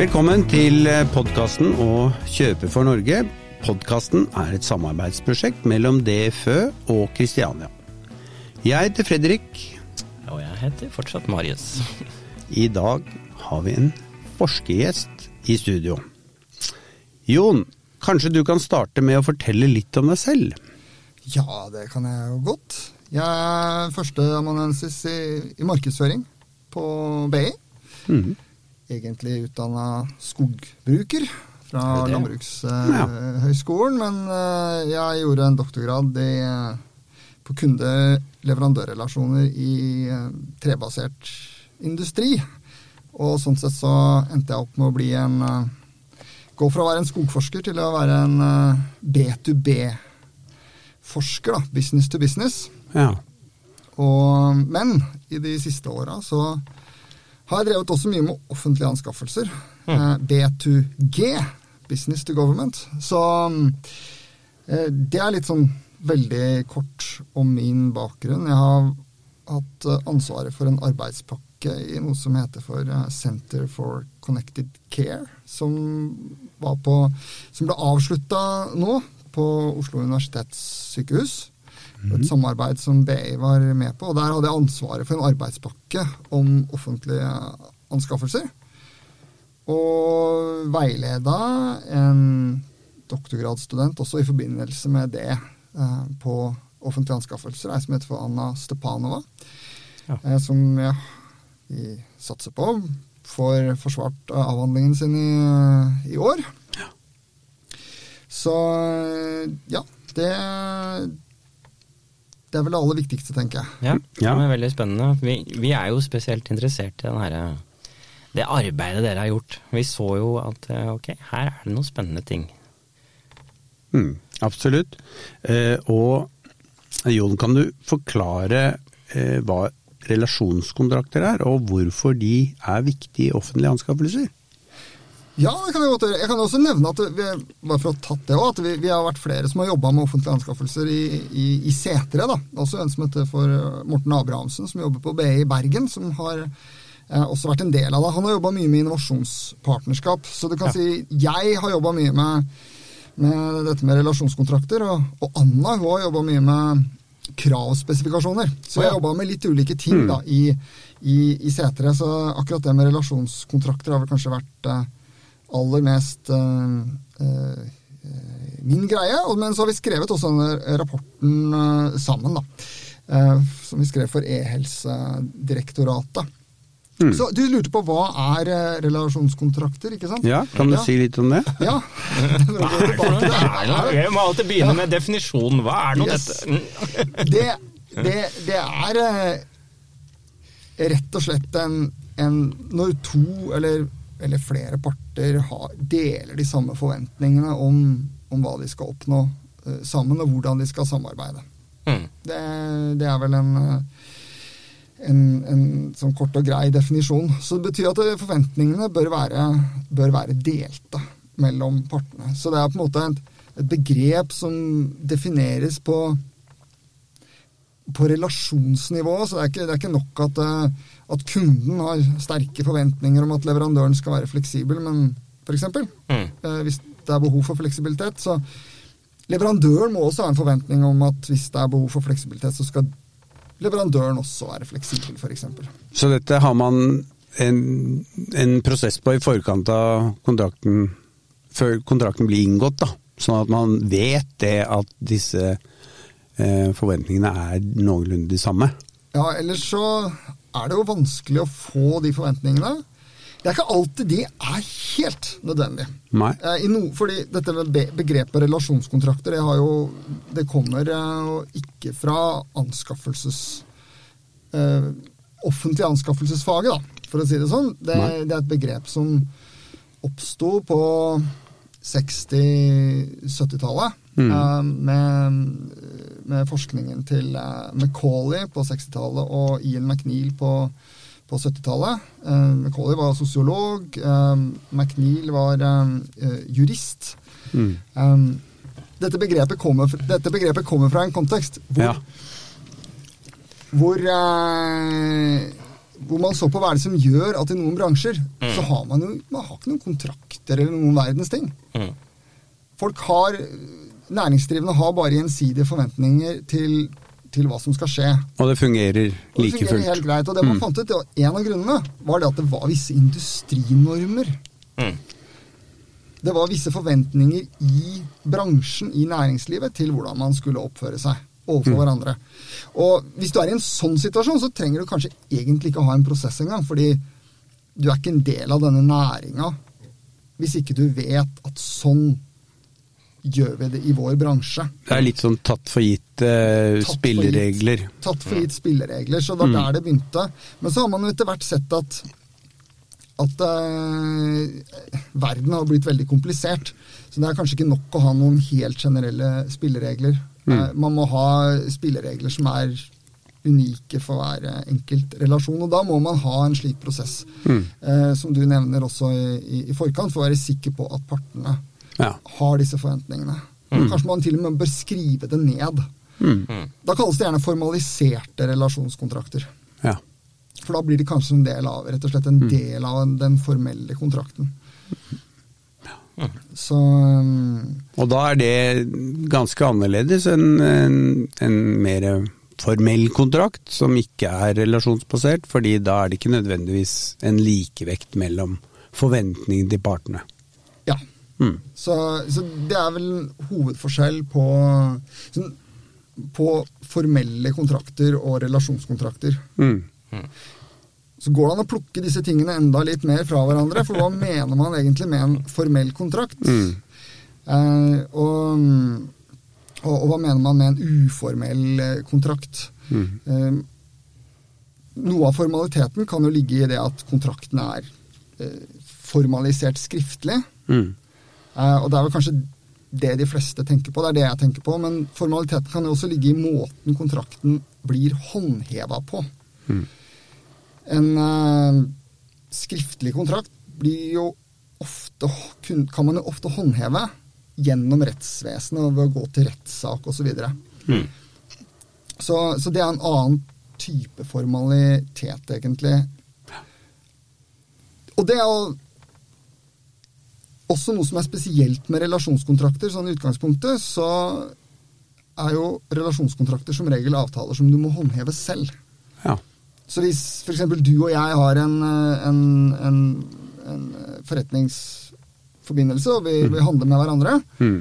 Velkommen til podkasten Å kjøpe for Norge. Podkasten er et samarbeidsprosjekt mellom DFØ og Kristiania. Jeg heter Fredrik. Og jeg heter fortsatt Marius. I dag har vi en forskergjest i studio. Jon, kanskje du kan starte med å fortelle litt om deg selv? Ja, det kan jeg jo godt. Jeg er førsteamanuensis i, i markedsføring på BI. Mhm. Egentlig utdanna skogbruker fra Landbrukshøgskolen, det? Men eh, jeg gjorde en doktorgrad i, eh, på kunde-leverandørrelasjoner i eh, trebasert industri. Og sånn sett så endte jeg opp med å bli en Gå fra å være en skogforsker til å være en eh, B2B-forsker, da. Business to business. Ja. Og, men i de siste åra så har jeg drevet også mye med offentlige anskaffelser. Mm. B2G, Business to Government. Så eh, det er litt sånn veldig kort om min bakgrunn. Jeg har hatt eh, ansvaret for en arbeidspakke i noe som heter for eh, Center for Connected Care, som, var på, som ble avslutta nå på Oslo universitetssykehus. Et samarbeid som BI var med på. og Der hadde jeg ansvaret for en arbeidspakke om offentlige anskaffelser. Og veileda en doktorgradsstudent også i forbindelse med det eh, på offentlige anskaffelser. Ei som heter for Anna Stepanova. Ja. Eh, som ja, vi satser på får forsvart avhandlingen sin i, i år. Så eh, ja, det det er vel det aller viktigste, tenker jeg. Ja, Ja. det er veldig spennende. Vi, vi er jo spesielt interessert i den her, det arbeidet dere har gjort. Vi så jo at eh, ok, her er det noen spennende ting. Mm, absolutt. Eh, og Jon, kan du forklare eh, hva relasjonskontrakter er, og hvorfor de er viktige i offentlige anskaffelser? Ja, det kan jeg godt gjøre. Jeg kan også nevne at vi, bare for å tatt det også, at vi, vi har vært flere som har jobba med offentlige anskaffelser i, i, i Setre. da. Også en som heter for Morten Abrahamsen, som jobber på BI i Bergen. som har eh, også vært en del av det. Han har jobba mye med innovasjonspartnerskap. Så du kan si jeg har jobba mye med, med dette med relasjonskontrakter, og, og Anna hun har jobba mye med kravspesifikasjoner. Så jeg har jobba med litt ulike ting da, i, i, i Setre. Så akkurat det med relasjonskontrakter har vel kanskje vært eh, aller mest eh, eh, min greie. Men så har vi skrevet også denne rapporten eh, sammen, da. Eh, som vi skrev for E-helsedirektoratet. Så du lurte på hva er relasjonskontrakter, ikke sant? Ja, kan du Ja. si litt om det? Ja. Er er? Jeg må alltid begynne med definisjonen. Hva er nå Yes. dette? Mm. det, det, det er rett og slett en, en Når to eller, eller flere parter har, deler de samme forventningene om, om hva de skal oppnå uh, sammen, og hvordan de skal samarbeide. Mm. Det, det er vel en, eh, en, en sånn kort og grei definisjon. Så det betyr at forventningene bør være, bør være delte mellom partene. Så det er på en måte et, et begrep som defineres på på relasjonsnivå, så det er ikke, det er ikke nok at, eh, at kunden har sterke forventninger om at leverandøren skal være fleksibel, men f.eks. Mm. Eh, hvis det er behov for fleksibilitet, så Leverandøren må også ha en forventning om at hvis det er behov for fleksibilitet, så skal leverandøren også være fleksibel, f.eks. Så dette har man en, en prosess på i forkant av kontrakten, før kontrakten blir inngått, da. Sånn at man vet det at disse eh, forventningene er noenlunde de samme. Ja, ellers så er det jo vanskelig å få de forventningene. Det er ikke alltid de er helt nødvendige. Nei. Eh, i no, fordi dette med begrepet relasjonskontrakter, det, har jo, det kommer eh, jo ikke fra anskaffelses... Eh, offentlig anskaffelsesfaget, da, for å si det sånn. Det, det er et begrep som oppsto på 60-70-tallet. eh, med, med forskningen til eh, Macaulay på 60-tallet og Ian McNeil på, på 70-tallet. Eh, Macaulay var sosiolog, eh, McNeil var jurist. Mm. Dette, begrepet kommer, dette begrepet kommer fra en kontekst hvor, Ja. hvor, hvor man så på hva er det som gjør at i noen bransjer så har man jo man har ikke noen kontrakter eller noen verdens ting. Mm. Folk har Næringsdrivende har bare gjensidige forventninger til, til hva som skal skje. Og det fungerer like Og det fungerer helt greit. Og det man fant ut, det var en av grunnene var det at det var visse industrinormer. Mm. Det var visse forventninger i bransjen, i næringslivet, til hvordan man skulle oppføre seg overfor hverandre. Og hvis du er i en sånn situasjon, så trenger du kanskje egentlig ikke ha en prosess engang, fordi du er ikke en del av denne næringa hvis ikke du vet at sånn gjør vi det i vår bransje. Det er litt sånn tatt for gitt eh, Tatt for spilleregler. gitt- Tatt for gitt spilleregler. Så det var der det begynte. Men så har man etter hvert sett at at eh, verden har blitt veldig komplisert. Så det er kanskje ikke nok å ha noen helt generelle spilleregler. Eh, man må ha spilleregler som er unike for hver eh, enkelt relasjon. Og da må man ha en slik prosess, eh, som du nevner også i, i, i forkant, for å være sikker på at partene Ja. har disse forventningene. Kanskje man til og med bør skrive det ned. Da kalles det gjerne formaliserte relasjonskontrakter. ja. For da blir det kanskje en del av rett og slett en del av den formelle kontrakten. Så um, Og da er det ganske annerledes enn en, en mer formell kontrakt, som ikke er relasjonsbasert, fordi da er det ikke nødvendigvis en likevekt mellom forventningene til partene. Mm. Så, så det er vel en hovedforskjell på, sånn, på formelle kontrakter og relasjonskontrakter. Mm. Så går det an å plukke disse tingene enda litt mer fra hverandre, for hva mener man egentlig med en formell kontrakt? Mm. Eh, og, og, og hva mener man med en uformell eh, kontrakt? Eh, noe av formaliteten kan jo ligge i det at kontrakten er eh, formalisert skriftlig. Mm. Eh, og det er vel kanskje det de fleste tenker på, det er det jeg tenker på. Men formaliteten kan jo også ligge i måten kontrakten blir håndheva på. En eh, skriftlig kontrakt ofte, kan man jo ofte håndheve gjennom rettsvesenet og ved å gå til rettssak osv. Så, Mm. så Så det er en annen type formalitet, egentlig. Og det er jo også noe som er spesielt med relasjonskontrakter. sånn I utgangspunktet så er jo relasjonskontrakter som regel avtaler som du må håndheve selv. Ja. Så hvis f.eks. du og jeg har en, eh, en, en, en forretningsforbindelse, og vi, vi handler med hverandre, Mm.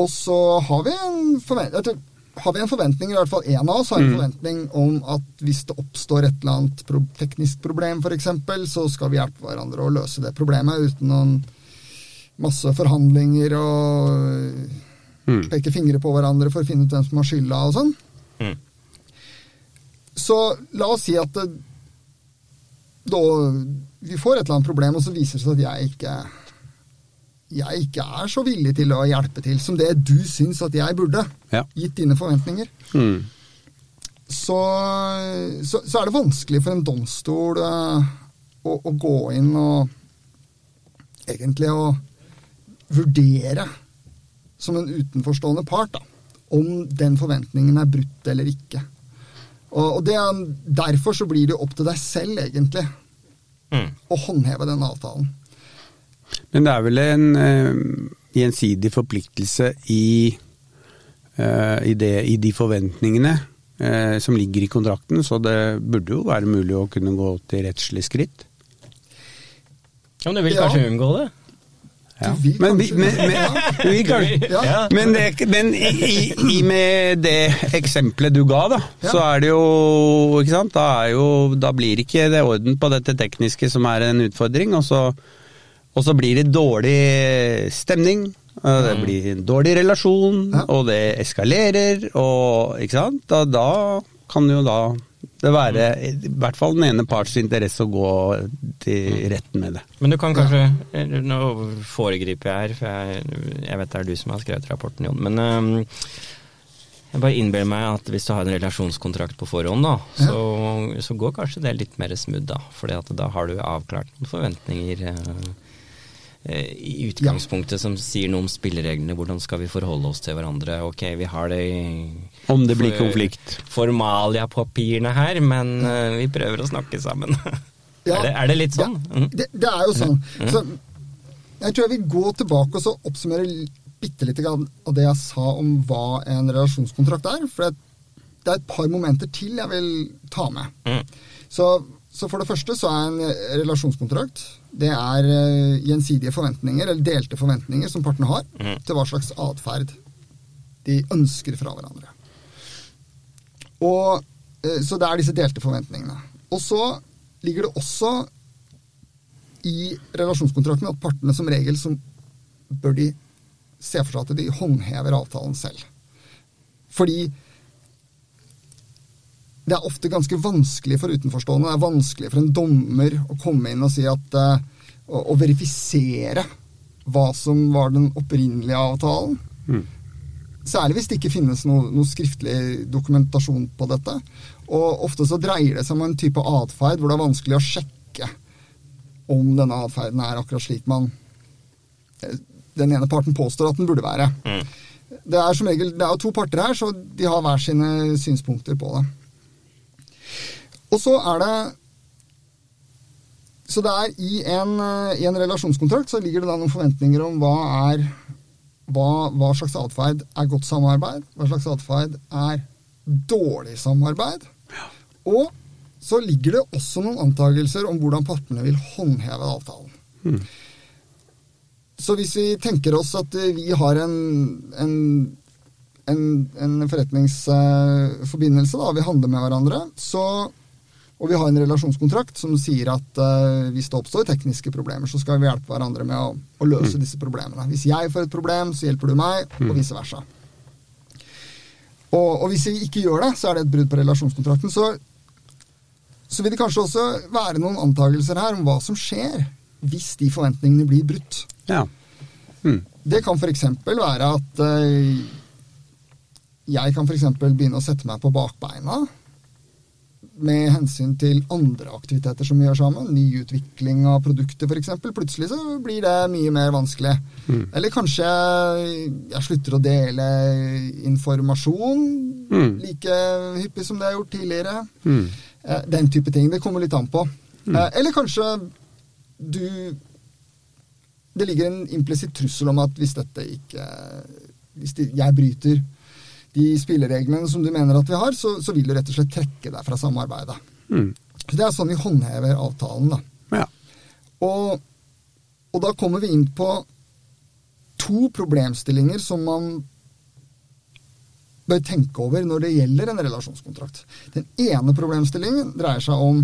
og så har vi en forventning har vi en forventning, i hvert fall én av oss har en forventning om at hvis det oppstår et eller annet pro teknisk problem f.eks., så skal vi hjelpe hverandre å løse det problemet uten noen masse forhandlinger og Mm. peke fingre på hverandre for å finne ut hvem som har skylda og sånn. Mm. Så la oss si at det, da vi får et eller annet problem, og så viser det seg at jeg ikke jeg ikke er så villig til å hjelpe til som det du syns at jeg burde, Ja. gitt dine forventninger. Mm. Så, så, så er det vanskelig for en domstol uh, å, å gå inn og egentlig å vurdere som en utenforstående part da, om den forventningen er brutt eller ikke. Og, og det, er- Derfor så blir det opp til deg selv, egentlig, Mm. å håndheve den avtalen. Men det er vel en eh, gjensidig forpliktelse i, eh, i, det, i de forventningene eh, som ligger i kontrakten, så det burde jo være mulig å kunne gå til rettslig skritt. Ja, men du vil Ja. kanskje unngå det? Ja. Du vil Men, vi- kanskje- men, men, vi kan, Ja. men, det, men i, i, i med det eksempelet du ga, da, Ja. så er det jo ikke sant? Da, er jo, da blir ikke det orden på dette tekniske som er en utfordring, og så, og så blir det dårlig stemning. og Det blir en dårlig relasjon, Ja. og det eskalerer, og ikke sant. Da, da kan jo da det være i hvert fall den ene parts interesse å gå til retten med det. Men du kan kanskje eller Nå foregriper jeg her, for jeg, jeg vet det er du som har skrevet rapporten, Jon. Men Um, jeg bare innbiller meg at hvis du har en relasjonskontrakt på forhånd, da, så, så går kanskje det litt mer smooth, da. For da har du avklart noen forventninger. Eh, i utgangspunktet som sier noe om spillereglene. Hvordan skal vi forholde oss til hverandre? Ok, vi har det i Om det blir konflikt. Formalia-papirene her, men eh, vi prøver å snakke sammen. Ja. er, det, er det litt sånn? Ja, Mm. det, det er jo sånn. Så jeg tror jeg vil gå tilbake og så oppsummere bitte grann av det jeg sa om hva en relasjonskontrakt er. For det, er et par momenter til jeg vil ta med. Mm. Så, så for det første så er en eh, relasjonskontrakt det er eh, gjensidige forventninger, eller delte forventninger, som partene har Mm. til hva slags atferd de ønsker fra hverandre. Og, eh, så det er disse delte forventningene. Og så ligger det også i relasjonskontrakten at partene som regel som bør de se for seg at de håndhever avtalen selv. Fordi det er ofte ganske vanskelig for utenforstående, det er vanskelig for en dommer å komme inn og si at eh, å, å verifisere hva som var den opprinnelige avtalen. Særlig hvis det ikke finnes noe, noe skriftlig dokumentasjon på dette. Og ofte så dreier det seg om en type atferd hvor det er vanskelig å sjekke om denne atferden er akkurat slik man eh, den ene parten påstår at den burde være. Mm. Det er som regel, det er to parter her, så de har hver sine synspunkter på det. Og så er det Så det er i en, eh, i en relasjonskontrakt så ligger det da noen forventninger om hva er hva, hva slags atferd er godt samarbeid, hva slags atferd er dårlig samarbeid. Og så ligger det også noen antakelser om hvordan partene vil håndheve avtalen. Så hvis vi tenker oss at eh, vi har en, en, en, en forretningsforbindelse, da, vi handler med hverandre, så, og vi har en relasjonskontrakt som sier at uh, hvis det oppstår tekniske problemer, så skal vi hjelpe hverandre med å, å løse disse problemene. Hvis jeg får et problem, så hjelper du meg, og vice versa. Og, og hvis vi ikke gjør det, så er det et brudd på relasjonskontrakten. Så, så vil det kanskje også være noen antakelser her om hva som skjer hvis de forventningene blir brutt. Ja. Mm. Det kan f.eks. være at uh, jeg kan for begynne å sette meg på bakbeina med hensyn til andre aktiviteter som vi gjør sammen. ny utvikling av produkter f.eks. Plutselig så blir det mye mer vanskelig. Eller kanskje jeg slutter å dele informasjon Mm. like hyppig som det jeg har gjort tidligere. Mm. Eh, Den type ting. Det kommer litt an på. Eh, Eller kanskje du Det ligger en implisitt trussel om at hvis dette ikke Hvis jeg bryter de spillereglene som du mener at vi har, så, så vil du rett og slett trekke deg fra samarbeidet. Mm. Så Det er sånn vi håndhever avtalen. da. Ja. Og, og da kommer vi inn på to problemstillinger som man bør tenke over når det gjelder en relasjonskontrakt. Den ene problemstillingen dreier seg om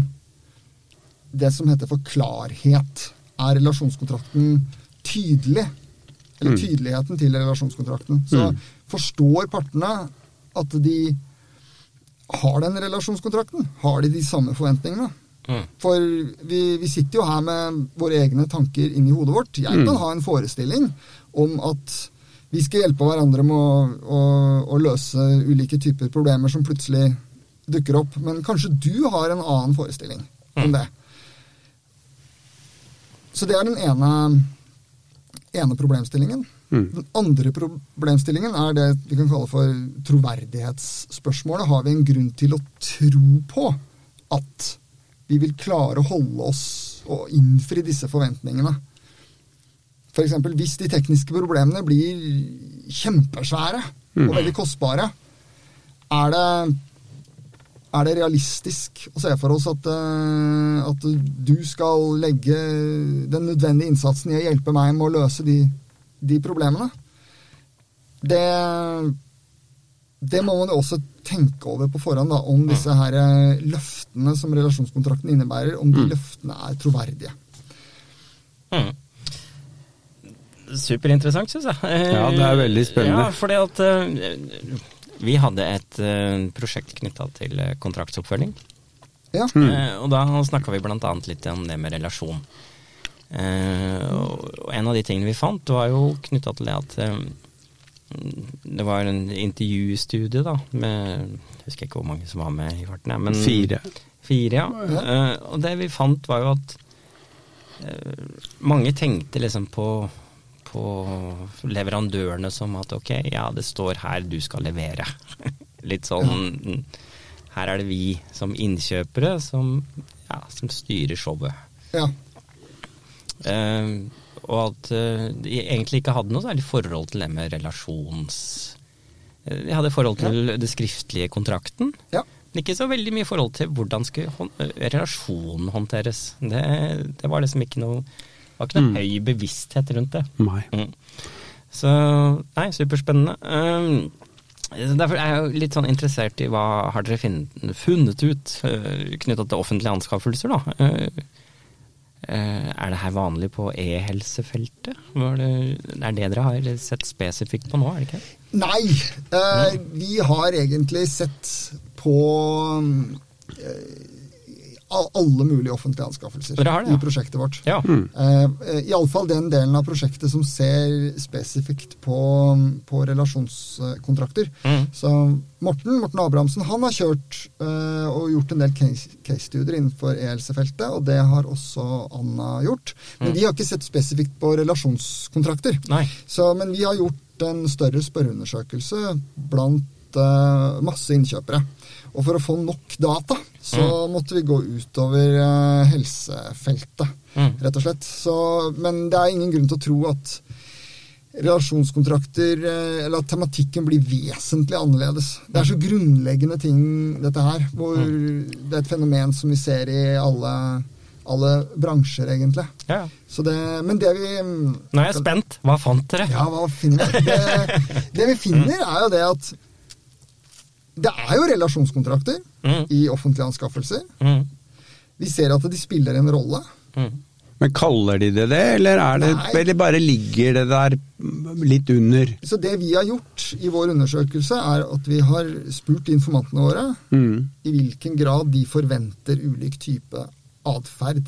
det som heter for klarhet. Er relasjonskontrakten tydelig? Eller Mm. tydeligheten til relasjonskontrakten. Så Mm. forstår partene at de har den relasjonskontrakten? Har de de samme forventningene? Mm. For vi, vi sitter jo her med våre egne tanker inni hodet vårt. Jeg kan ha en forestilling om at vi skal hjelpe hverandre med å, å, å løse ulike typer problemer som plutselig dukker opp. Men kanskje du har en annen forestilling om det. Så det er den ene, ene problemstillingen. Mm. Den andre problemstillingen er det vi kan kalle for troverdighetsspørsmålet. Har vi en grunn til å tro på at vi vil klare å holde oss og innfri disse forventningene? F.eks. hvis de tekniske problemene blir kjempesvære og veldig kostbare, er det, er det realistisk å se for oss at, eh, at du skal legge den nødvendige innsatsen i å hjelpe meg med å løse de, de problemene? Det, det må man jo også tenke over på forhånd, da, om disse her eh, løftene som relasjonskontrakten innebærer, om de løftene er troverdige. Mm. Superinteressant, syns jeg. Ja, det er veldig spennende. Ja, fordi at eh, vi hadde et uh, prosjekt knytta til eh, kontraktsoppfølging. Ja. Mm. Uh, og da snakka vi bl.a. litt om det med relasjon. Uh, og en av de tingene vi fant, var jo knytta til det at det var en intervjustudie da, med Jeg husker ikke hvor mange som var med i farten. ja, Men Fire. Fire, ja. Eh, og det vi fant, var jo at Mange tenkte liksom på, på leverandørene som at ok, ja det står her du skal levere. Litt sånn Her er det vi som innkjøpere som, ja, som styrer showet. Ja. Uh, og at uh, de egentlig ikke hadde noe særlig forhold til det med relasjons... eh, de hadde forhold til det skriftlige kontrakten. ja. Men ikke så veldig mye forhold til hvordan skulle eh, relasjonen håndteres. Det, det var liksom ikke noe det var ikke noe høy bevissthet rundt det. Nei. Mm. Så nei, superspennende. Um, derfor er jeg jo litt sånn interessert i hva har dere funnet ut uh, knytta til offentlige anskaffelser, da. Uh, uh, er det her vanlig på e-helsefeltet? Det- er det dere har sett spesifikt på nå, er det ikke? Nei, eh, vi har egentlig sett på eh, alle mulige offentlige anskaffelser det det, ja. i prosjektet vårt. Ja. Eh, Iallfall den delen av prosjektet som ser spesifikt på, på relasjonskontrakter. Mm. Så Morten, Morten Abrahamsen han har kjørt uh, og gjort en del case- case-studier innenfor e-helsefeltet, og det har også Anna gjort. Men Mm. de har ikke sett spesifikt på relasjonskontrakter. Så, men vi har gjort en større spørreundersøkelse blant masse innkjøpere. Og for å få nok data, så måtte vi gå utover eh, helsefeltet, Mm. rett og slett. Så, men det er ingen grunn til å tro at relasjonskontrakter, eh, eller at tematikken blir vesentlig annerledes. Det er så grunnleggende ting, dette her. Hvor det er et fenomen som vi ser i alle, alle bransjer, egentlig. Ja. Så det, men det vi Nå er jeg spent. Hva fant dere? ja, hva finner vi? Det, det vi finner, er jo det at det er jo relasjonskontrakter Mm. i offentlige anskaffelser. Mm. Vi ser at de spiller en rolle. Mm. Men kaller de det det, eller, er det, eller bare ligger det der litt under? Så det vi har gjort i vår undersøkelse, er at vi har spurt informantene våre Mm. i hvilken grad de forventer ulik type atferd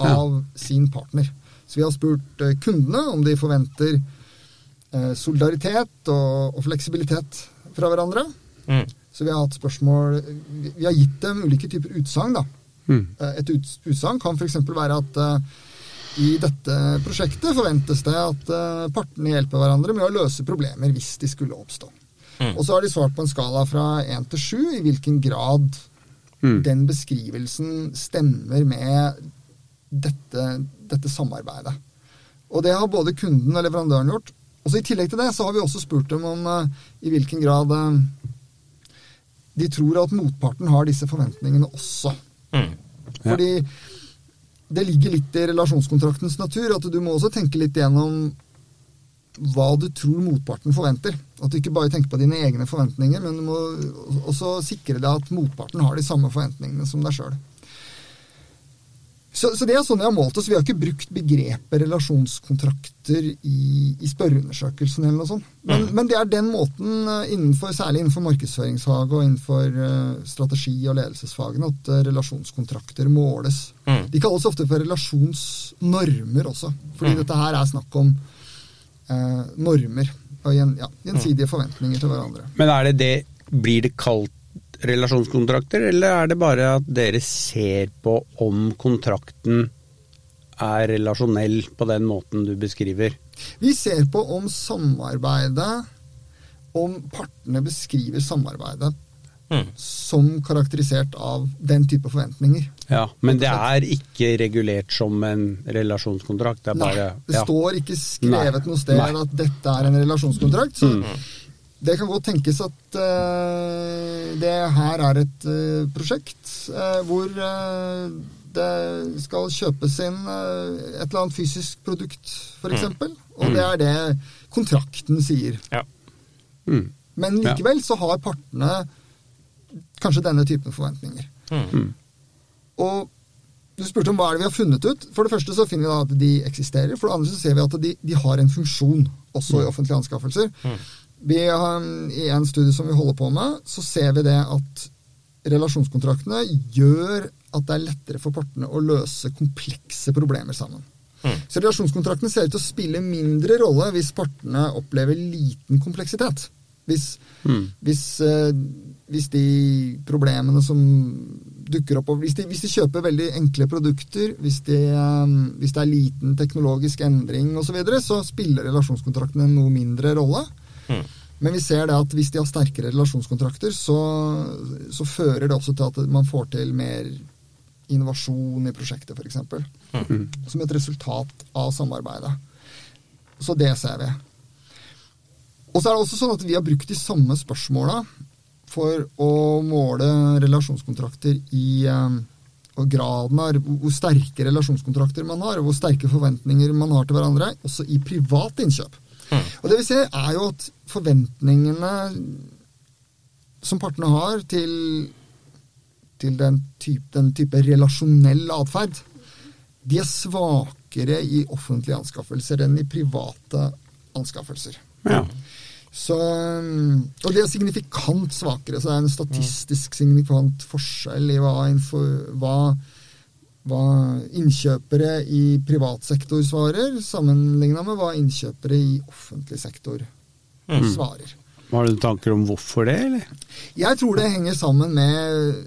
av sin partner. Så vi har spurt eh, kundene om de forventer eh, solidaritet og, og fleksibilitet fra hverandre. Mm. Så vi har hatt spørsmål Vi har gitt dem ulike typer utsagn, da. Mm. Eh, Et uts- utsagn kan f.eks. være at eh, i dette prosjektet forventes det at eh, partene hjelper hverandre med å løse problemer hvis de skulle oppstå. Mm. Og så har de svart på en skala fra én til sju i hvilken grad Mm. den beskrivelsen stemmer med dette, dette samarbeidet. Og det har både kunden og leverandøren gjort. Og så I tillegg til det så har vi også spurt dem om uh, i hvilken grad eh, de tror at motparten har disse forventningene også. Mm. Ja. Fordi det ligger litt i relasjonskontraktens natur at du må også tenke litt gjennom hva du tror motparten forventer. At du ikke bare tenker på dine egne forventninger, men du må også sikre deg at motparten har de samme forventningene som deg sjøl. Så, så det er sånn jeg har målt oss. Vi har ikke brukt begrepet relasjonskontrakter i, i spørreundersøkelsen eller noe sånt. Men, men det er den måten, eh, innenfor, særlig innenfor markedsføringsfaget og innenfor uh, strategi- og ledelsesfagene, at uh, relasjonskontrakter måles. Mm. De kalles ofte for relasjonsnormer også, fordi dette her er snakk om uh, normer og gjensidige ja, gjensidige forventninger til hverandre. Men er det det Blir det kalt relasjonskontrakter, eller er det bare at dere ser på om kontrakten er relasjonell på den måten du beskriver? Vi ser på om samarbeidet Om partene beskriver samarbeidet Mm. som karakterisert av den type forventninger. Ja, Men det er ikke regulert som en relasjonskontrakt? Det er Nei, bare det ja. står ikke skrevet Nei. noe sted Nei. at dette er en relasjonskontrakt. Så Mm. Det kan godt tenkes at uh, det her er et uh, prosjekt uh, hvor det skal kjøpes inn et eller annet fysisk produkt, f.eks. Mm. Og det er det kontrakten sier. Ja. Mm. Men likevel så har partene kanskje denne typen forventninger. Mm. Og du spurte om hva er det vi har funnet ut. For det første så finner vi da at de eksisterer. For det andre så ser vi at de, de har en funksjon også i offentlige anskaffelser. Vi har, I en studie som vi holder på med, så ser vi det at relasjonskontraktene gjør at det er lettere for partene å løse komplekse problemer sammen. Mm. Så relasjonskontraktene ser ut til å spille mindre rolle hvis partene opplever liten kompleksitet. Hvis, hvis, eh, hvis de problemene som dukker opp hvis de, hvis de kjøper veldig enkle produkter, hvis, de, eh, hvis det er liten teknologisk endring osv., så, videre, så spiller relasjonskontraktene noe mindre rolle. Mm. Men vi ser det at hvis de har sterkere relasjonskontrakter, så, så fører det også til at man får til mer innovasjon i prosjektet, f.eks. Mm. Som et resultat av samarbeidet. Så det ser vi. Og så er det også sånn at vi har brukt de samme spørsmåla for å måle relasjonskontrakter i eh, og graden av hvor sterke relasjonskontrakter man har, og hvor sterke forventninger man har til hverandre, også i privat innkjøp. Mm. Og det vi ser, er jo at forventningene som partene har til, til den, type, den type relasjonell atferd, de er svakere i offentlige anskaffelser enn i private anskaffelser. Ja. Så, og de er signifikant svakere, så det er en statistisk signifikant forskjell i hva, hva, hva innkjøpere i privat sektor svarer, sammenligna med hva innkjøpere i offentlig sektor svarer. Har du tanker om hvorfor det, eller? Jeg tror det henger sammen med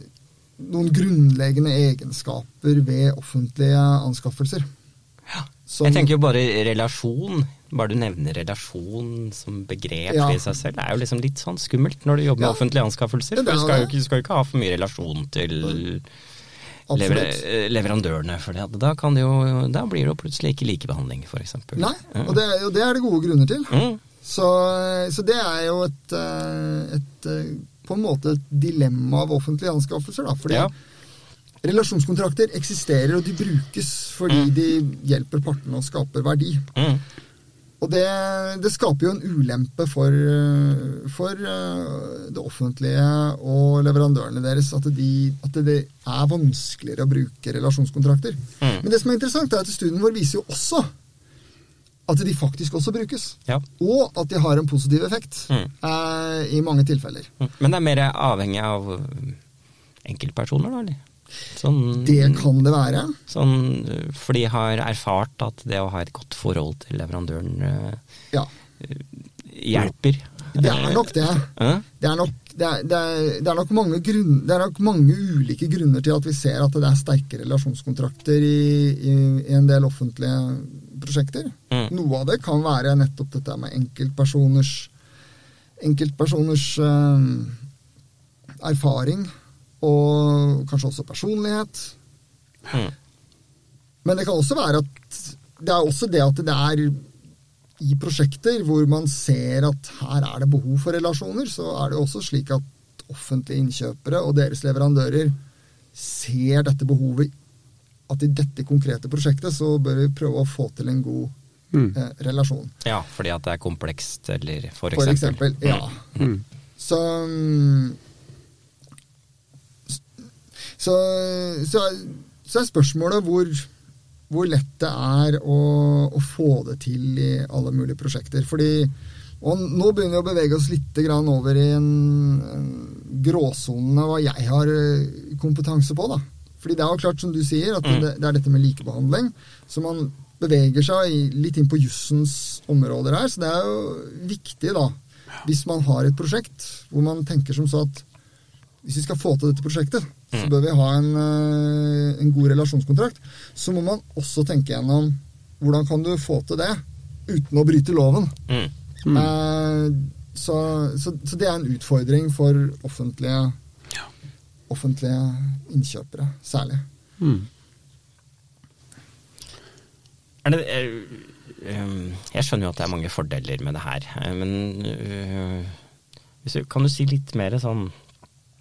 noen grunnleggende egenskaper ved offentlige anskaffelser. Som- Jeg tenker jo bare relasjon. Bare du nevner relasjon som begrep Ja. i seg selv, det er jo liksom litt sånn skummelt når du jobber med offentlige anskaffelser. For er du skal jo ikke, skal jo ikke ha for mye relasjon til lever, eh, leverandørene, for det, da, kan det jo, da blir det jo plutselig ikke likebehandling, f.eks. Nei, og det, er- og det er det gode grunner til. Mm. Så, så det er jo et, eh, et eh, på en måte et dilemma av offentlige anskaffelser. Da, fordi Ja. relasjonskontrakter eksisterer, og de brukes fordi de hjelper partene og skaper verdi. Mm. Og det, det skaper jo en ulempe for, eh, for eh, det offentlige og leverandørene deres at, de, at det er vanskeligere å bruke relasjonskontrakter. Mm. Men det som er interessant, er at studien vår viser jo også at de faktisk også brukes. Ja. Og at de har en positiv effekt Mm. eh, i mange tilfeller. Mm. Men det er mer avhengig av eh, enkeltpersoner, da, eller? Sånn, Det kan det være. sånn, eh, for de har erfart at det å ha et godt forhold til leverandøren eh, Ja. hjelper. Det er nok det. Det er nok, det er, det er, det er nok, mange, grunn, det er nok mange ulike grunner til at vi ser at det er sterke relasjonskontrakter i, i, i en del offentlige prosjekter. Mm. Noe av det kan være nettopp dette med enkeltpersoners enkeltpersoners eh, erfaring, og kanskje også personlighet. Mm. Men det kan også være at det er også det at det er i prosjekter hvor man ser at her er det behov for relasjoner, så er det også slik at offentlige innkjøpere og deres leverandører ser dette behovet. At i dette konkrete prosjektet så bør vi prøve å få til en god Mm. eh, relasjon. Ja, fordi at det er komplekst, eller for For eksempel. eksempel. Ja. Mm. Så, mm, så, så, så er spørsmålet hvor, hvor lett det er å, å få det til i alle mulige prosjekter. Fordi, og nå begynner vi å bevege oss litt grann over i en, en gråsone hva jeg har eh, kompetanse på. da. Fordi det er jo klart, som du sier, at Mm. det, det er dette med likebehandling. Så man beveger seg litt inn på jussens områder her. Så det er jo viktig, da, hvis man har et prosjekt hvor man tenker som så at hvis vi skal få til dette prosjektet, så Mm. bør vi ha en, eh, en god relasjonskontrakt. Så må man også tenke gjennom hvordan kan du få til det uten å bryte loven. Mm. Mm. så, så, så det er en utfordring for offentlige, offentlige innkjøpere, særlig. Mm. Er det, eh, um, jeg skjønner jo at det er mange fordeler med det her, eh, men hvis du, kan du si litt mer sånn eh,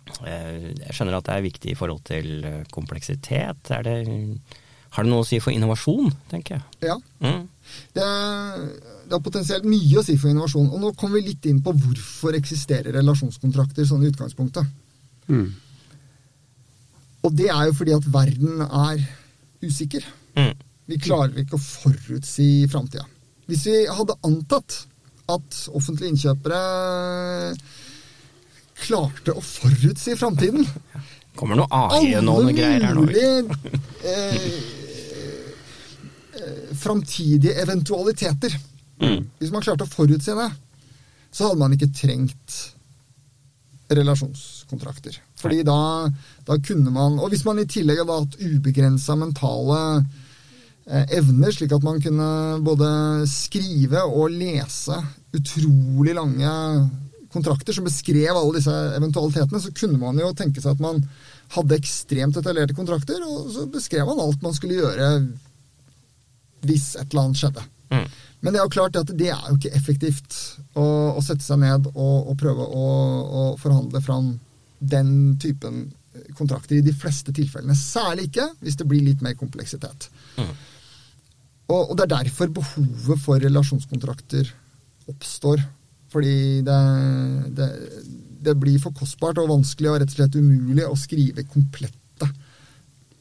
Jeg skjønner at det er viktig i forhold til eh, kompleksitet. Er det, har det noe å si for innovasjon, tenker jeg? Ja. Mm. Det, er- det er, potensielt mye å si for innovasjon. Og nå kommer vi litt inn på hvorfor eksisterer relasjonskontrakter sånn i utgangspunktet. Mm. Og det er jo fordi at verden er usikker. Mm. Vi klarer ikke å forutsi framtida. Hvis vi hadde antatt at offentlige innkjøpere klarte å forutsi framtiden Kommer noe AI og noen greier her nå? mulige eh, eh, framtidige eventualiteter. Mm. Hvis man klarte å forutse det, så hadde man ikke trengt relasjonskontrakter. Fordi da, da kunne man Og hvis man i tillegg hadde hatt ubegrensa mentale eh, evner, slik at man kunne både skrive og lese utrolig lange kontrakter som beskrev alle disse eventualitetene, så kunne man jo tenke seg at man hadde ekstremt detaljerte kontrakter, og så beskrev man alt man skulle gjøre hvis et eller annet skjedde. Mm. Men det er jo klart at det er jo ikke effektivt å, å sette seg ned og, og prøve å, å forhandle fram den typen kontrakter i de fleste tilfellene. Særlig ikke hvis det blir litt mer kompleksitet. Mm. Og, og det er derfor behovet for relasjonskontrakter oppstår. Fordi det, det, det blir for kostbart og vanskelig og rett og slett umulig å skrive komplette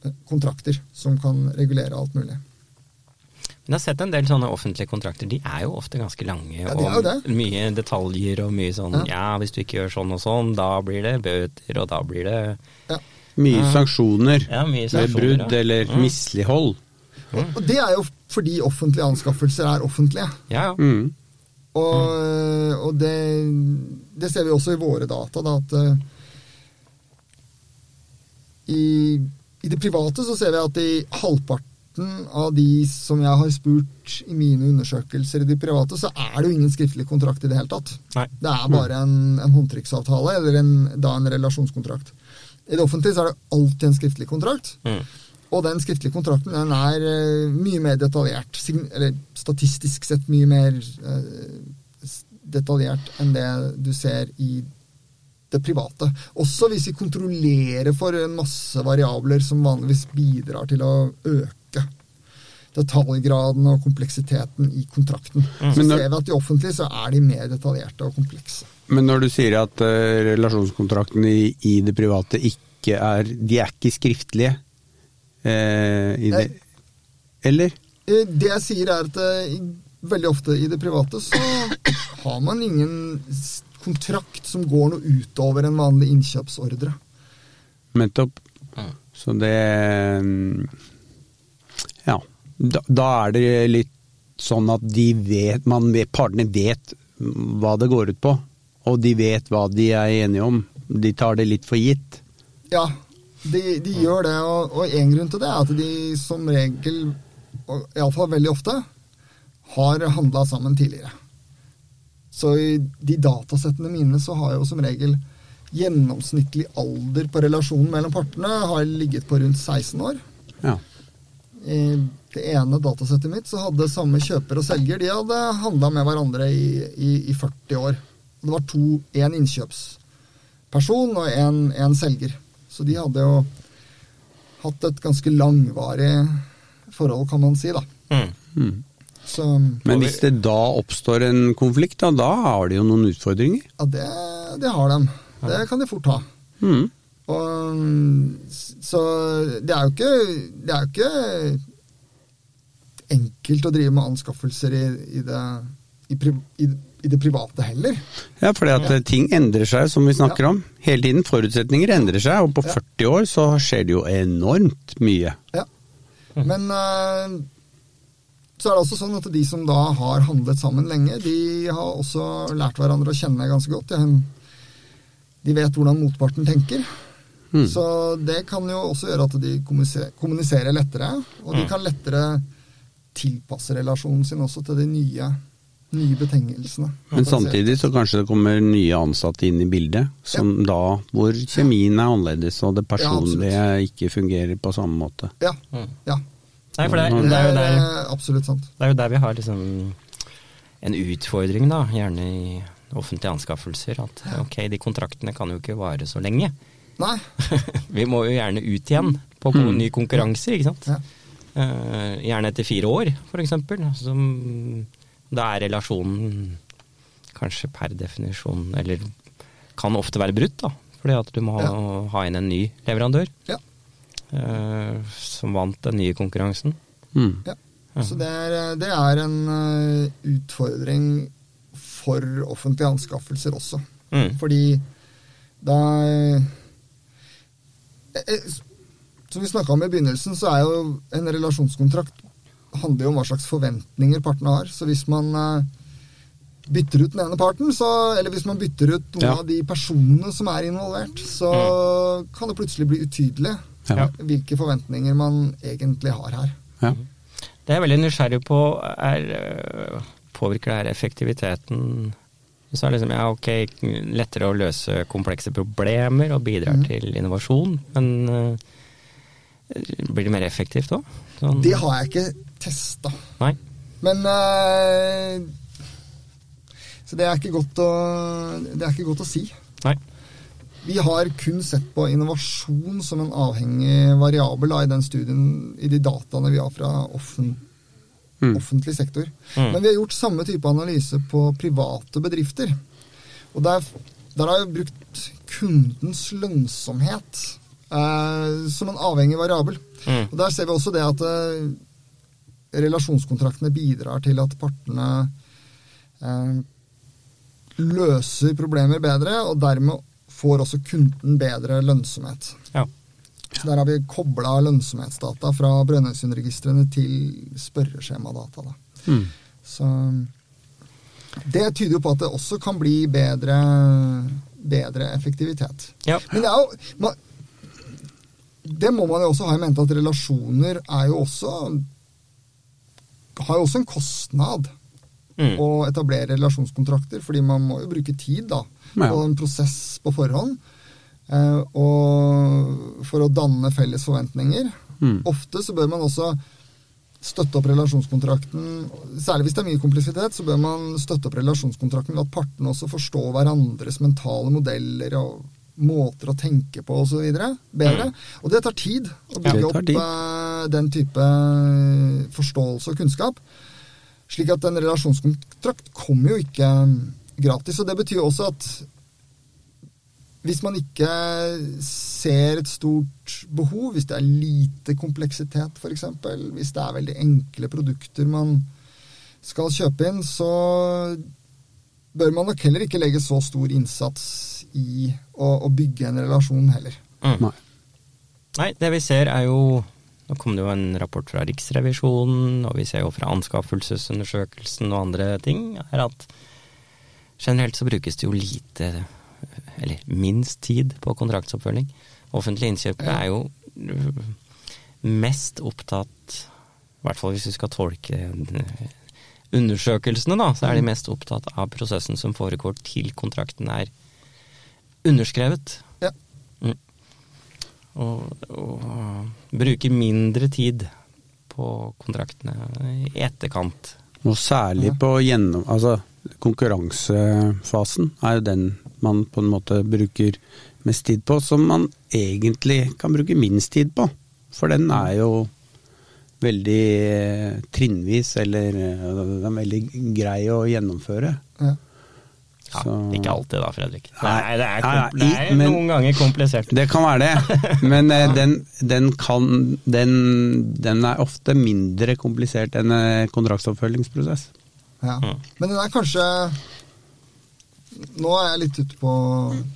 eh, kontrakter som kan regulere alt mulig. Men jeg har sett en del sånne offentlige kontrakter. De er jo ofte ganske lange. Ja, de er jo og det. mye detaljer og mye sånn Ja. ja. hvis du ikke gjør sånn og sånn, da blir det bøter, og da blir det Ja. Mye Ja. sanksjoner Ja, mye ved brudd ja. eller Mm. mislighold. Og det er jo fordi offentlige anskaffelser er offentlige. Ja, ja. Mm. Og, og det, det ser vi også i våre data, da, at eh, i, i det private så ser vi at i halvparten av de som jeg har spurt i mine undersøkelser i det private, så er det jo ingen skriftlig kontrakt i det hele tatt. Nei. Det er bare en, en håndtrykksavtale, eller en, da en relasjonskontrakt. I det offentlige så er det alltid en skriftlig kontrakt. Mm. Og den skriftlige kontrakten den er eh, mye mer detaljert. Eller statistisk sett mye mer eh, detaljert enn det du ser i det private. Også hvis vi kontrollerer for en masse variabler som vanligvis bidrar til å øke detaljgraden og kompleksiteten i kontrakten. Så når- ser vi at i offentlig så er de mer detaljerte og komplekse. Men når du sier at uh, relasjonskontraktene i, i det private ikke er De er ikke skriftlige eh, i det Eller? Eh, Det jeg sier er at eh, veldig ofte i det private så har man ingen kontrakt som går noe utover en vanlig innkjøpsordre. Nettopp. Så det mm, Ja. Da, da er det litt sånn at de vet, man vet Partene vet hva det går ut på, og de vet hva de er enige om. De tar det litt for gitt. Ja, de, de gjør det, og, og en grunn til det er at de som regel, iallfall veldig ofte, har handla sammen tidligere. Så i de datasettene mine så har jeg jo som regel gjennomsnittlig alder på relasjonen mellom partene har ligget på rundt 16 år. Ja. I det ene datasettet mitt så hadde samme kjøper og selger de hadde handla med hverandre i, i, i 40 år. Det var to, én innkjøpsperson og én selger. Så de hadde jo hatt et ganske langvarig forhold, kan man si. da. Mm. Mm. Så Men hvis det da oppstår en konflikt, da, da har de jo noen utfordringer. ja, det, det har de. Det kan de fort ha. Mm. Og, så det er jo ikke Det er jo ikke enkelt å drive med anskaffelser i, i, det, i, i, i det private heller. Ja, fordi at eh, ting endrer seg, som vi snakker om. Hele tiden. Forutsetninger endrer seg, og på Ja. 40 år så skjer det jo enormt mye. Ja. Men eh, så er det også sånn at de som da har handlet sammen lenge, de har også lært hverandre å kjenne ganske godt. De, vet hvordan motparten tenker. Mm. Så det kan jo også gjøre at de kommuniserer, lettere, og de Mm. kan lettere tilpasse relasjonen sin også til de nye, nye betingelsene. Men samtidig så kanskje det kommer nye ansatte inn i bildet, som da hvor kjemien er annerledes og det personlige ikke fungerer på samme måte. Ja. Mm. ja. Nei, for det, Det det, er jo er der, eh, absolutt sant. det er jo der vi har liksom en utfordring, da. Gjerne i offentlige anskaffelser. At ok, de kontraktene kan jo ikke vare så lenge. Nei. Vi må jo gjerne ut igjen på ko- ny konkurranse, ikke sant. Ja. Eh, gjerne etter fire år, f.eks. Da er relasjonen kanskje per definisjon Eller kan ofte være brutt, da. Fordi at du må ha, ha inn en ny leverandør Ja. eh, som vant den nye konkurransen. Mm. Ja. Så det er, det er en eh, utfordring for offentlige anskaffelser også. Mm. Fordi da eh, eh, Som vi snakka om i begynnelsen, så er jo en relasjonskontrakt handler jo om hva slags forventninger partene har. Så hvis man eh, bytter ut den ene parten, så, eller hvis man bytter ut noen Ja. av de personene som er involvert, så kan det plutselig bli utydelig Ja. hvilke forventninger man egentlig har her. Ja. Det jeg er veldig nysgjerrig på, er øh, Påvirker det her effektiviteten? Så er det liksom, ja, ok, lettere å løse komplekse problemer og bidrar mm. til innovasjon, men øh, blir det mer effektivt òg? Sånn, Det har jeg ikke testa. Men eh, Så det er ikke godt å, det er ikke godt å si. Nei. Vi har kun sett på innovasjon som en avhengig variabel da, i den studien, i de dataene vi har fra offen, Mm. offentlig sektor. Mm. Men vi har gjort samme type analyse på private bedrifter. Og der, der har vi brukt kundens lønnsomhet eh, som en avhengig variabel. Mm. Og Der ser vi også det at eh, relasjonskontraktene bidrar til at partene eh, løser problemer bedre, og dermed får også kunden bedre lønnsomhet. Ja. Så Der har vi kobla lønnsomhetsdata fra Brønnøysundregistrene til spørreskjemadata. Da. Mm. Så det tyder jo på at det også kan bli bedre, bedre effektivitet. ja. Men det er jo man, Det må man jo også ha i mente at relasjoner er jo også Har jo også en kostnad Mm. å etablere relasjonskontrakter, fordi man må jo bruke tid da, Ja. på en prosess på forhånd. Eh, og for å danne felles forventninger. Mm. Ofte så bør man også støtte opp relasjonskontrakten Særlig hvis det er mye kompleksitet, så bør man støtte opp relasjonskontrakten ved at partene også forstår hverandres mentale modeller og måter å tenke på osv. bedre. Og det tar tid å bygge opp eh, den type forståelse og kunnskap. Slik at en relasjonskontrakt kommer jo ikke gratis. Og det betyr også at hvis man ikke ser et stort behov, hvis det er lite kompleksitet f.eks., hvis det er veldig enkle produkter man skal kjøpe inn, så bør man nok heller ikke legge så stor innsats i å, å bygge en relasjon heller. Mm. Nei. Nei, det vi ser er jo Nå kom det jo en rapport fra Riksrevisjonen, og vi ser jo fra anskaffelsesundersøkelsen og andre ting, er at generelt så brukes det jo lite, eller minst tid på kontraktsoppfølging. Offentlige innkjøpere er jo mest opptatt, i hvert fall hvis vi skal tolke undersøkelsene, da, så er de mest opptatt av prosessen som foregår til kontrakten er underskrevet. Ja. Mm. Og, og bruker mindre tid på kontraktene i etterkant. Og særlig Ja. på gjennom... Altså, konkurransefasen er jo den man på en måte bruker mest tid på, som man egentlig kan bruke minst tid på. For den er jo veldig eh, trinnvis, eller eh, den er veldig grei å gjennomføre. Ja. Ja, Så- Ikke alltid da, Fredrik. Nei, Nei, det er, nei, nei, det er men- noen ganger komplisert. Det kan være det, men ja. den, den kan den, den er ofte mindre komplisert enn kontraktsoppfølgingsprosess. Ja. Mm. Men den er kanskje Nå er jeg litt ute på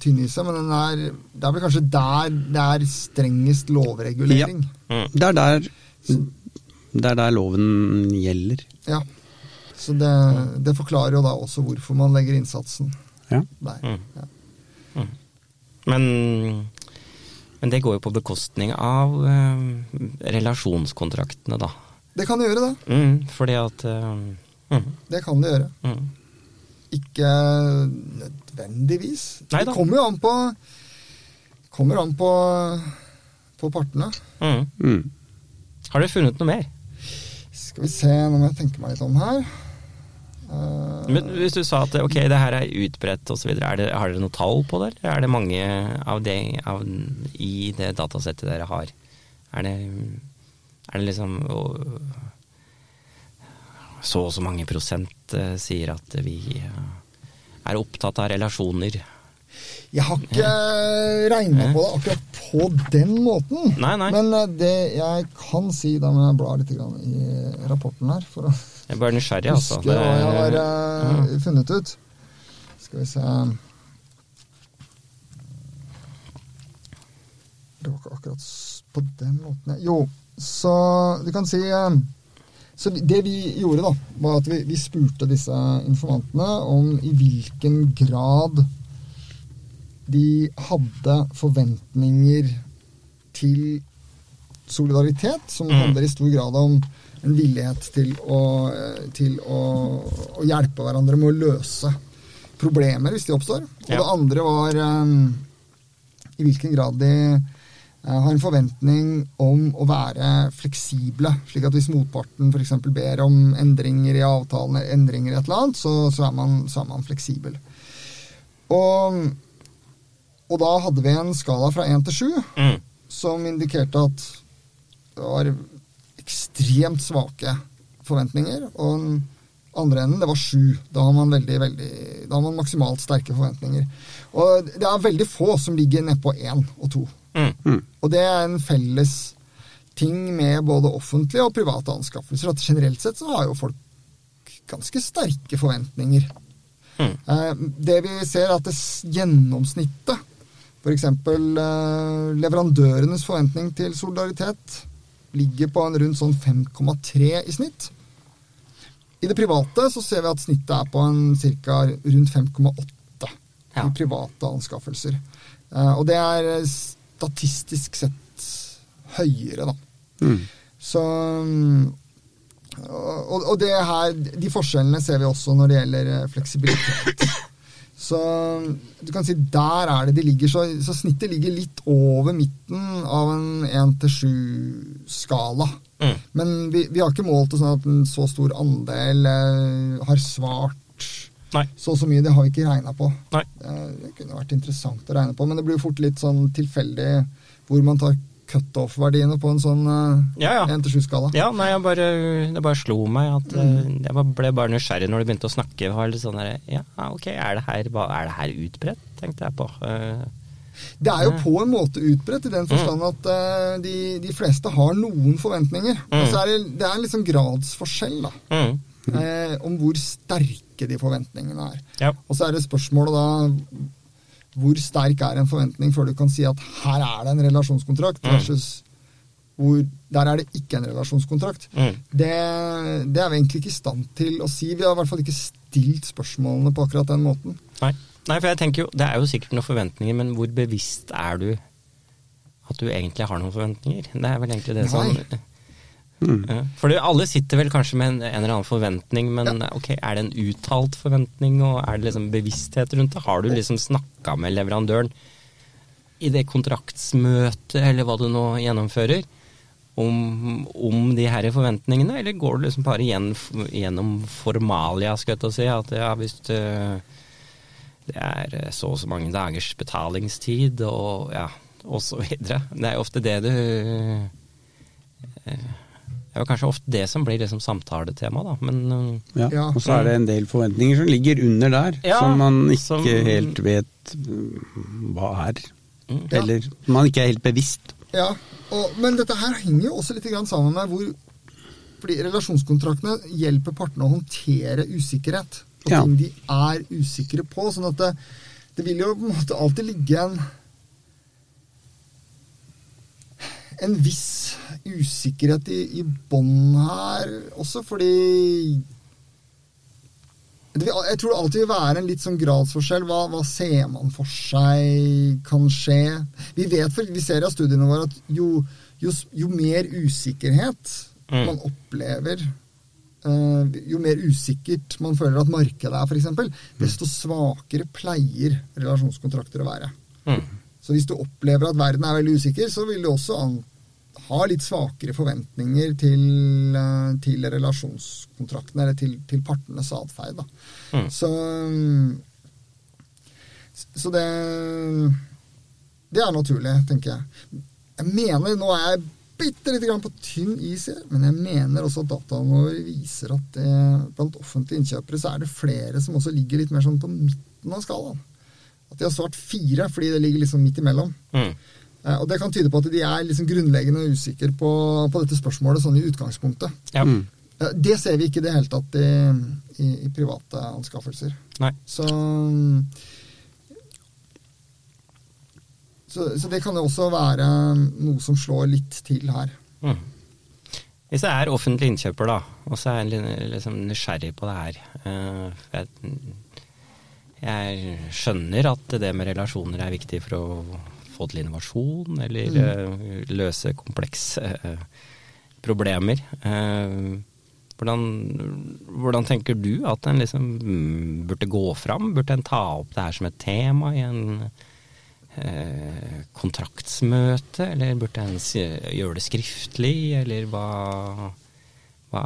tynniset, men den er, det er vel kanskje der det er strengest lovregulering. Mm. Det er der, det er der loven gjelder. Ja. Så det, det forklarer jo da også hvorfor man legger innsatsen Ja. der. Mm. Ja. Men, men det går jo på bekostning av eh, relasjonskontraktene, da. Det kan det gjøre, det. Mm, fordi at eh, mm, Det kan det gjøre. mm. Ikke nødvendigvis. Nei det kommer jo an på Kommer an på, på partene. Mm. Mm. Har dere funnet noe mer? Skal vi se, nå må jeg tenke meg litt om her. Eh, Men hvis du sa at ok, det her er utbredt osv., har dere noe tall på det? Eller er det mange av det av, i det datasettet dere har? Er det, er det liksom Så og så mange prosent eh, sier at vi eh, er opptatt av relasjoner. Jeg har ikke regna på det akkurat på den måten. Nei, nei. Men eh, det jeg kan si, da må jeg bla litt i rapporten her for å Jeg bare nysgjerrig, altså. huske hva jeg har eh, funnet ut. Skal vi se Det var ikke akkurat på den måten jeg- Jo, så du kan si eh, Så det vi gjorde, da, var at vi, vi spurte disse informantene om i hvilken grad de hadde forventninger til solidaritet, som Mm. handler i stor grad om en villighet til å, til å, å hjelpe hverandre med å løse problemer hvis de oppstår. Og Ja. det andre var um, i hvilken grad de uh, har en forventning om å være fleksible. Slik at hvis motparten f.eks. ber om endringer i avtalen, endringer i et eller annet, så, så, er, man, så er man fleksibel. Og, og da hadde vi en skala fra én til sju Mm. som indikerte at det var ekstremt svake forventninger. Og den andre enden, det var sju. Da har man veldig, veldig, da har man maksimalt sterke forventninger. Og det er veldig få som ligger nedpå én og to. Mm. Og det er en felles ting med både offentlige og private anskaffelser. At generelt sett så har jo folk ganske sterke forventninger. Mm. Eh, Det vi ser, er at det gjennomsnittet, f.eks. Eh, leverandørenes forventning til solidaritet, ligger på en rundt sånn 5,3 i snitt. I det private så ser vi at snittet er på en ca. rundt 5,8 Ja. i private anskaffelser. Eh, Og det er statistisk sett høyere, da. Mm. Så mm, og, og det her, de forskjellene ser vi også når det gjelder eh, fleksibilitet. Så du kan si der er det de ligger. Så, så snittet ligger litt over midten av en 1-7-skala. Mm. Men vi, vi har ikke målt det sånn at en så stor andel eh, har svart Nei. så og så mye. Det har vi ikke regna på. Nei. Det, Det kunne vært interessant å regne på, men det blir jo fort litt sånn tilfeldig hvor man tar cutoff-verdiene på en sånn Ja, ja. 1-7-skala. Ja, nei, jeg bare, det bare slo meg at mm. jeg ble bare nysgjerrig når de begynte å snakke. Var litt sånn der, ja, ok, er det her, er det her utbredt, tenkte jeg på. Uh, Det er jo på en måte utbredt i den forstand at uh, de, de fleste har noen forventninger. Og så er det, det er en sånn gradsforskjell da, mm, eh, om hvor sterke de forventningene er. ja. Og så er det spørsmålet da hvor sterk er en forventning før du kan si at her er det en relasjonskontrakt, Mm. versus hvor der er det ikke en relasjonskontrakt. Mm. Det, det er vi egentlig ikke i stand til å si. Vi har i hvert fall ikke stilt spørsmålene på akkurat den måten. Nei. nei, for jeg tenker jo, det er jo sikkert noen forventninger, men hvor bevisst er du at du egentlig har noen forventninger? Det er vel egentlig det som Nei. Mm. Ja, For alle sitter vel kanskje med en, en eller annen forventning, men ok, er det en uttalt forventning, og er det liksom bevissthet rundt det? Har du liksom snakka med leverandøren i det kontraktsmøtet, eller hva du nå gjennomfører, om, om de her forventningene, eller går du liksom bare igjen, gjennom formalia, skal jeg til å si, at ja, hvis det, det er så og så mange dagers betalingstid, og ja, og så videre. Det er jo ofte det du det er jo kanskje ofte det som blir liksom samtaletema, da. Men uh, Ja. Ja. Og så er det en del forventninger som ligger under der, Ja, som man ikke som- helt vet mm, hva er. Mm. Ja. Eller man ikke er helt bevisst. Ja, og, Men dette her henger jo også litt grann sammen med hvor Fordi relasjonskontraktene hjelper partene å håndtere usikkerhet. Og Ja. ting de er usikre på. Sånn at det, det vil jo på en måte alltid ligge en en viss usikkerhet i, i bånn her også, fordi Jeg tror det alltid vil være en litt sånn gradsforskjell. Hva, hva ser man for seg kan skje? Vi vet, for vi ser av studiene våre at jo, jo, jo mer usikkerhet Mm. man opplever eh, jo mer usikkert man føler at markedet er, f.eks., desto svakere pleier relasjonskontrakter å være. mm. Så hvis du opplever at verden er veldig usikker, så vil du også an ha litt svakere forventninger til, eh, til relasjonskontrakten, eller til, til partenes atferd. Mm. Så, så det Det er naturlig, tenker jeg. Jeg mener, Nå er jeg bitte lite grann på tynn is her, men jeg mener også at dataene våre viser at det, blant offentlige innkjøpere så er det flere som også ligger litt mer sånn på midten av skalaen. At de har svart fire fordi det ligger liksom midt imellom. Mm. Eh, Og det kan tyde på at de er liksom grunnleggende usikre på, på dette spørsmålet sånn i utgangspunktet. Ja. Mm. Eh, Det ser vi ikke i det hele tatt i, i, i private anskaffelser. Nei. Så, så Så det kan jo også være noe som slår litt til her. Mm. Hvis jeg er offentlig innkjøper, da, og så er jeg liksom nysgjerrig på det her uh, jeg, jeg, skjønner at det med relasjoner er viktig for å få til innovasjon, eller mm. uh, løse komplekse uh, problemer. Hvordan, hvordan, tenker du at en liksom burde gå fram? Burde en ta opp det her som et tema i en Eh, kontraktsmøte, eller burde en gjøre det skriftlig, eller hva, hva,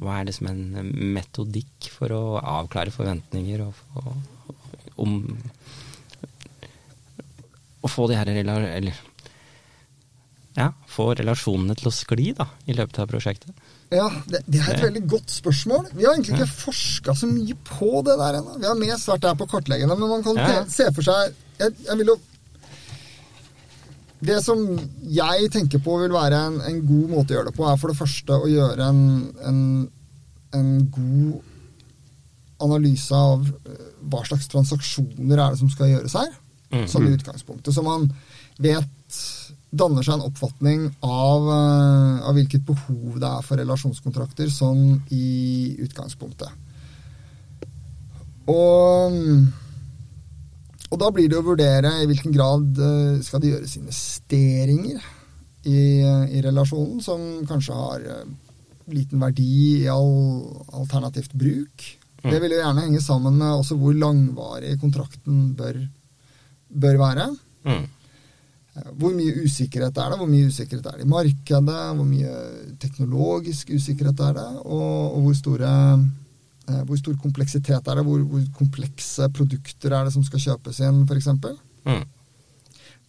hva er liksom en metodikk for å avklare forventninger og, og, om Å få de her eller, ja, få relasjonene til å skli da, i løpet av prosjektet? Ja, det, det, er et veldig godt spørsmål. Vi har egentlig ikke ja. forska så mye på det der ennå. Vi har mest vært der på kartleggende, men man kan ja. se for seg jeg, jeg vil jo det som jeg tenker på vil være en, en, god måte å gjøre det på, er for det første å gjøre en, en, en god analyse av eh, hva slags transaksjoner er det som skal gjøres her, mm. som i utgangspunktet. Så man vet danner seg en oppfatning av, eh, av, hvilket behov det er for relasjonskontrakter sånn i utgangspunktet. Og og da blir det å vurdere i hvilken grad eh, skal det gjøres investeringer i, i relasjonen som kanskje har eh, liten verdi i all alternativt bruk. Mm. Det vil jo gjerne henge sammen med også hvor langvarig kontrakten bør, bør være. Mm. Hvor mye usikkerhet er det? Hvor mye usikkerhet er det i markedet? Hvor mye teknologisk usikkerhet er det? Og, og hvor store Eh, hvor stor kompleksitet er det? Hvor, hvor, komplekse produkter er det som skal kjøpes inn, f.eks.? Mm.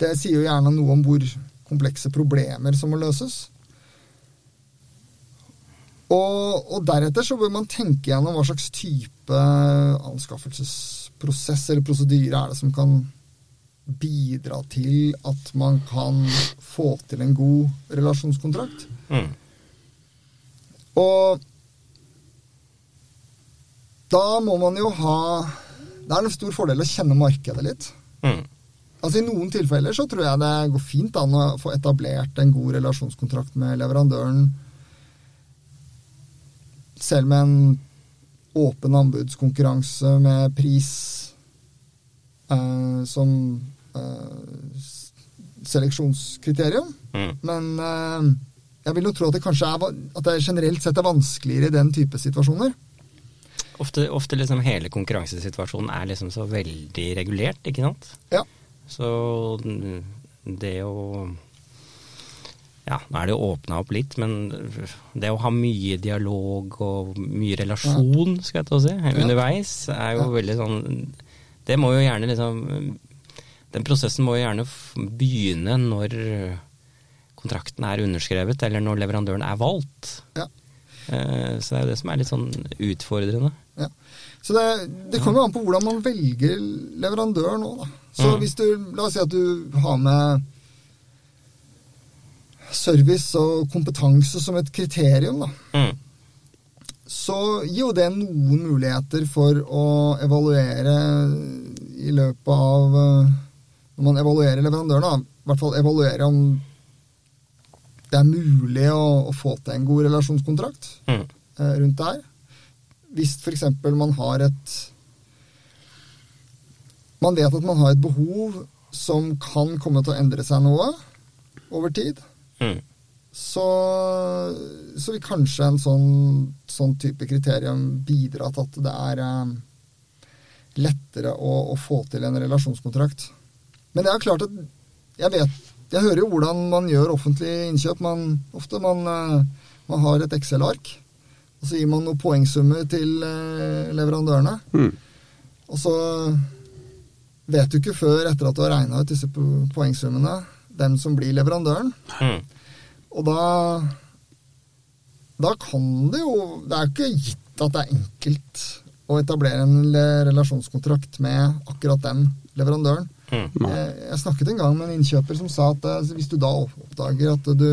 Det sier jo gjerne noe om hvor komplekse problemer som må løses. Og, og, deretter så bør man tenke gjennom hva slags type anskaffelsesprosess eller prosedyre er det som kan bidra til at man kan få til en god relasjonskontrakt. Mm. Og da må man jo ha Det er en stor fordel å kjenne markedet litt. Mm. Altså I noen tilfeller så tror jeg det går fint an å få etablert en god relasjonskontrakt med leverandøren, selv med en åpen anbudskonkurranse med pris eh, som eh, seleksjonskriterium. Mm. Men eh, jeg vil jo tro at det kanskje er, at det generelt sett er vanskeligere i den type situasjoner. Ofte, ofte liksom hele konkurransesituasjonen er liksom så veldig regulert, ikke sant? Ja. Så det å ja, nå er det jo åpna opp litt, men det å ha mye dialog og mye relasjon, skal jeg til å si, underveis, er jo ja. veldig sånn Det må jo gjerne liksom Den prosessen må jo gjerne begynne når kontrakten er underskrevet, eller når leverandøren er valgt. Ja. Eh, så det er jo det som er litt sånn utfordrende. Ja. Så det, det kommer jo an på hvordan man velger leverandør nå, da. Så mm. hvis du La oss si at du har med service og kompetanse som et kriterium, da. Mm. Så gir jo det noen muligheter for å evaluere i løpet av eh, Når man evaluerer leverandøren, da. I hvert fall evaluere om det er mulig å, å få til en god relasjonskontrakt mm. eh, rundt det her. Hvis f.eks. man har et Man vet at man har et behov som kan komme til å endre seg noe over tid. Mm. Så, så, vil kanskje en sånn, sånn, type kriterium bidra til at det er eh, lettere å, å, få til en relasjonskontrakt. Men det er klart at jeg vet jeg hører jo hvordan man gjør offentlige innkjøp. Man, ofte man, eh, man har et Excel-ark, og så gir man noen poengsummer til eh, leverandørene. Mm. Og så vet du ikke før etter at du har regna ut disse poengsummene, hvem som blir leverandøren. Mm. Og da da kan det jo Det er jo ikke gitt at det er enkelt å etablere en relasjonskontrakt med akkurat den leverandøren. Mm. Jeg, jeg, snakket en gang med en innkjøper som sa at eh, hvis du da oppdager at du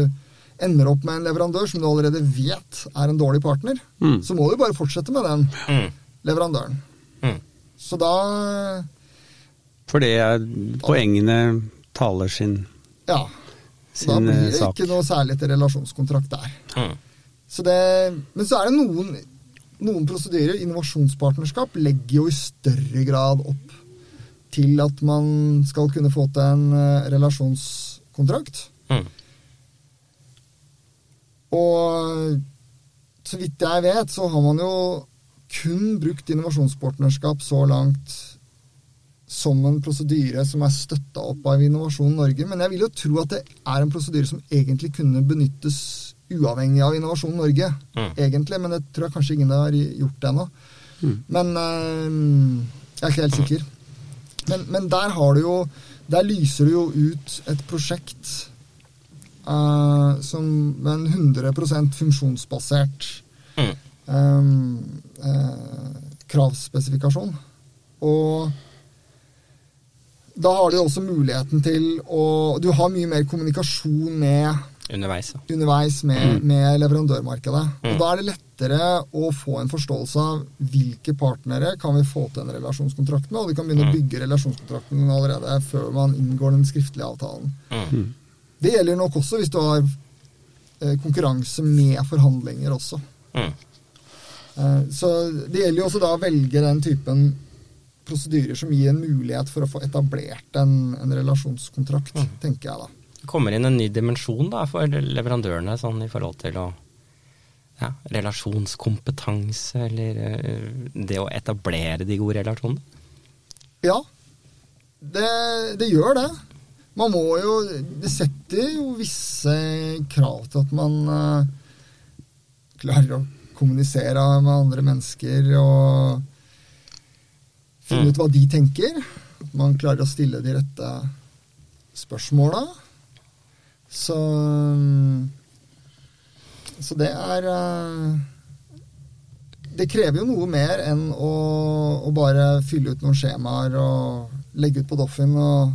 ender opp med en leverandør som du allerede vet er en dårlig partner, mm. så må du bare fortsette med den mm. leverandøren. Mm. Så da For det er poengene taler sin Ja. Da blir det sak. ikke noe særlig til relasjonskontrakt der. Mm. Så det, men så er det noen, noen prosedyrer. Innovasjonspartnerskap legger jo i større grad opp til at man skal kunne få til en eh, relasjonskontrakt. Mm. Og så vidt jeg vet, så har man jo kun brukt innovasjonspartnerskap så langt som en prosedyre som er støtta opp av Innovasjon Norge. Men jeg vil jo tro at det er en prosedyre som egentlig kunne benyttes uavhengig av Innovasjon Norge. Mm. egentlig, Men det tror jeg kanskje ingen har gjort ennå. Men øh, jeg er ikke helt sikker. Men, men der har du jo Der lyser du jo ut et prosjekt øh, som er en 100 funksjonsbasert Mm. um, eh, kravspesifikasjon. Og da har du også muligheten til å Du har mye mer kommunikasjon med Underveis, ja. underveis med, med leverandørmarkedet. Mm. Og da er det lettere å få en forståelse av hvilke partnere kan vi få til en relasjonskontrakt med, og vi kan begynne å bygge relasjonskontrakten allerede før man inngår den skriftlige avtalen. Mm. Det gjelder nok også hvis du har eh, konkurranse med forhandlinger også. Mm. Eh, Så det gjelder jo også da å velge den typen prosedyrer som gir en mulighet for å få etablert en, en relasjonskontrakt, tenker jeg da. Det kommer inn en ny dimensjon da, for leverandørene sånn i forhold til å ja, relasjonskompetanse, eller eh, det å etablere de gode relasjonene. Ja, det, det gjør det. Man må jo Det setter jo visse krav til at man uh, klarer å kommunisere med andre mennesker og finne Mm. ut hva de tenker. Man klarer å stille de rette spørsmåla. Så Så det er eh, Det krever jo noe mer enn å, å bare fylle ut noen skjemaer og legge ut på Doffin og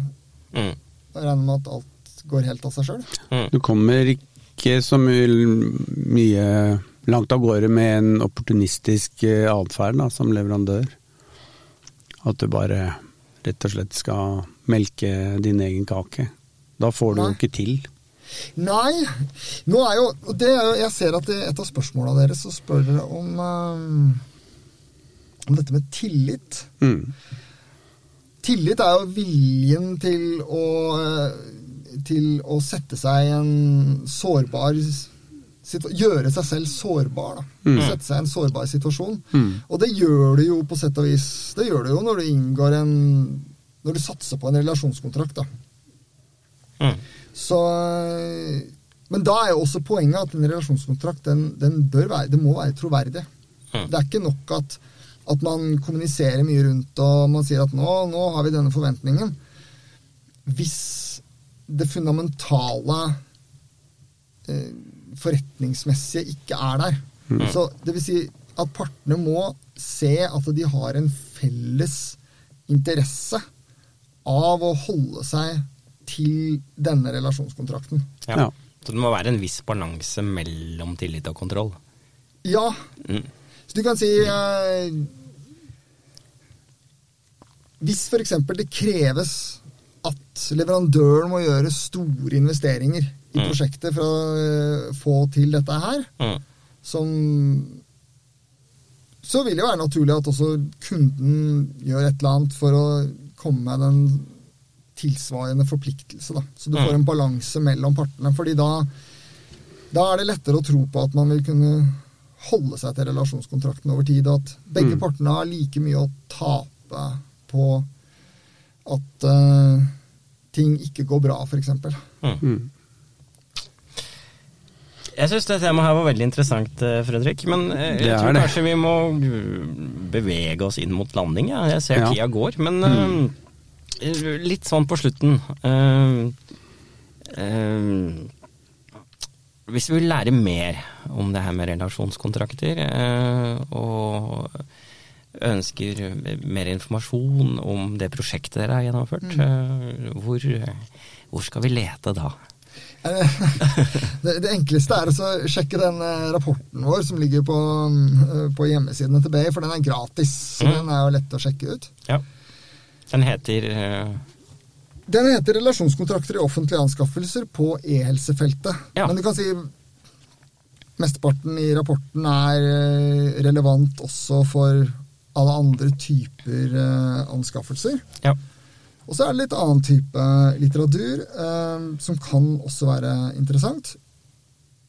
Mm. regne med at alt går helt av seg sjøl. Mm. Du kommer ikke så mye, mye langt av gårde med en opportunistisk eh, atferd som leverandør. At du bare rett og slett skal melke din egen kake. Da får du jo ikke til. Nei, nå er jo det er Jeg ser at i et av spørsmåla deres så spør dere om, eh, om dette med tillit. Mm. Tillit er jo viljen til å, eh, til å sette seg i en sårbar situ- Gjøre seg selv sårbar. da. Mm. Sette seg i en sårbar situasjon. Mm. Og det gjør du jo på sett og vis. Det gjør du jo når du inngår en Når du satser på en relasjonskontrakt. da. Mm. Så Men da er jo også poenget at en relasjonskontrakt den, den bør være, det må være troverdig. Mm. Det er ikke nok at, at man kommuniserer mye rundt og man sier at nå, nå har vi denne forventningen. Hvis det fundamentale eh, forretningsmessige ikke er der. Så det vil si at partene må se at de har en felles interesse av å holde seg til denne relasjonskontrakten. Ja. Ja. Så det må være en viss balanse mellom tillit og kontroll. Ja, Mm. så du kan si eh, Hvis f.eks. det kreves at leverandøren må gjøre store investeringer i Mm. prosjektet for å eh, få til dette her, Mm. som Så vil det være naturlig at også kunden gjør et eller annet for å komme med den tilsvarende forpliktelse. Da. Så du Mm. får en balanse mellom partene. fordi da, da er det lettere å tro på at man vil kunne holde seg til relasjonskontrakten over tid. At begge Mm. partene har like mye å tape på at uh, ting ikke går bra, f.eks. Mm. Jeg syns det temaet her var veldig interessant, eh, Fredrik. Men eh, jeg er tror det. kanskje vi må uh, bevege oss inn mot landing. Ja. Jeg ser Ja. tida går. Men eh, litt sånn på slutten eh, eh, Hvis vi vil lære mer om det her med relasjonskontrakter, eh, og ønsker mer informasjon om det prosjektet dere har gjennomført, mm. hvor, hvor skal vi lete da? Det, det enkleste er å sjekke den eh, rapporten vår som ligger på, mm, på hjemmesidene til Bay, for den er gratis. Så Mm. den er jo lett å sjekke ut. Ja. Den heter uh... Den heter 'Relasjonskontrakter i offentlige anskaffelser på e-helsefeltet'. Ja. Men du kan si mesteparten i rapporten er eh, relevant også for alle andre typer anskaffelser. Ja. Og så er det litt annen type litteratur eh, som kan også være interessant.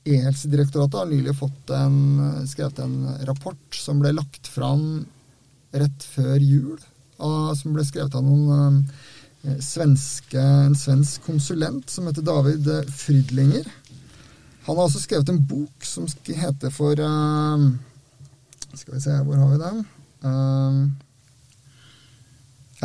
E-helsedirektoratet har nylig fått en, skrevet en rapport som ble lagt fram rett før jul. Av, som ble skrevet av noen eh, svenske, en svensk konsulent som heter David eh, Frydlinger. Han har også skrevet en bok som heter for eh, Skal vi se, hvor har vi den? Eh,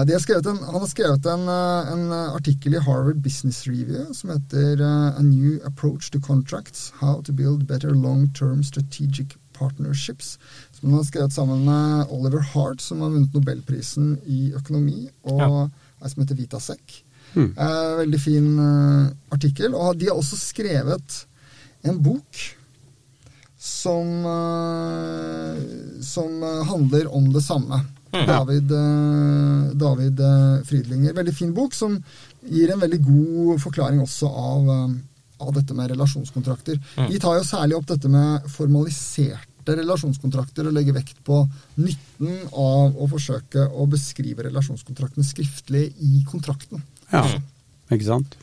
ja, de har skrevet en, han har skrevet en, eh, en artikkel i Harvard Business Review som heter eh, A New Approach to Contracts How to Build Better Long-Term Strategic Partnerships. Som han har skrevet sammen med Oliver Hart, som har vunnet Nobelprisen i økonomi, og Ja. ei som heter Vita Sekk. Mm. Eh, veldig fin eh, artikkel. Og de har også skrevet en bok som, eh, som eh, handler om det samme. Mhm. David, eh, David eh, Frydlinger. Veldig fin bok som gir en veldig god forklaring også av, eh, av dette med relasjonskontrakter. Vi De tar jo særlig opp dette med formaliserte relasjonskontrakter og legger vekt på nytten av å forsøke å beskrive relasjonskontraktene skriftlig i kontrakten. Ja, ikke sant.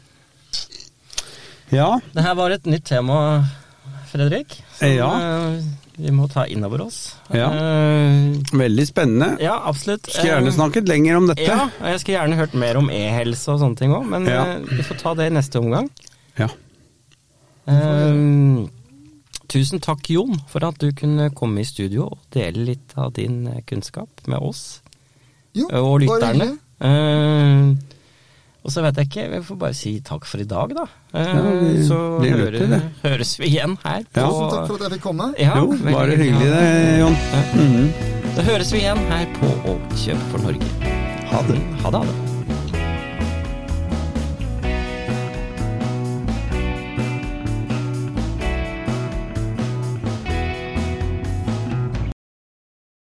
Ja, Det her var et nytt tema, Fredrik. Som Ja. Vi må ta inn over oss. Ja. Eh, veldig spennende. ja, absolutt. Skulle gjerne Eh, snakket lenger om dette. Ja, og jeg skulle gjerne hørt mer om e-helse og sånne ting òg, men Ja. eh, vi får ta det i neste omgang. Ja. Eh, tusen takk, Jon, for at du kunne komme i studio og dele litt av din kunnskap med oss Jo, og lytterne. hyggelig. Eh, og så vet jeg ikke, vi får bare si takk for i dag, da. Eh, Ja, vi så vi hører, det. høres vi igjen her på Ja. Tusen takk for at jeg fikk komme. Ja, Jo, var bare hyggelig. hyggelig det, Jon. Mm -hmm. Da høres vi igjen her på Å kjøpe for Norge. Ha det. Ha det. Ha det.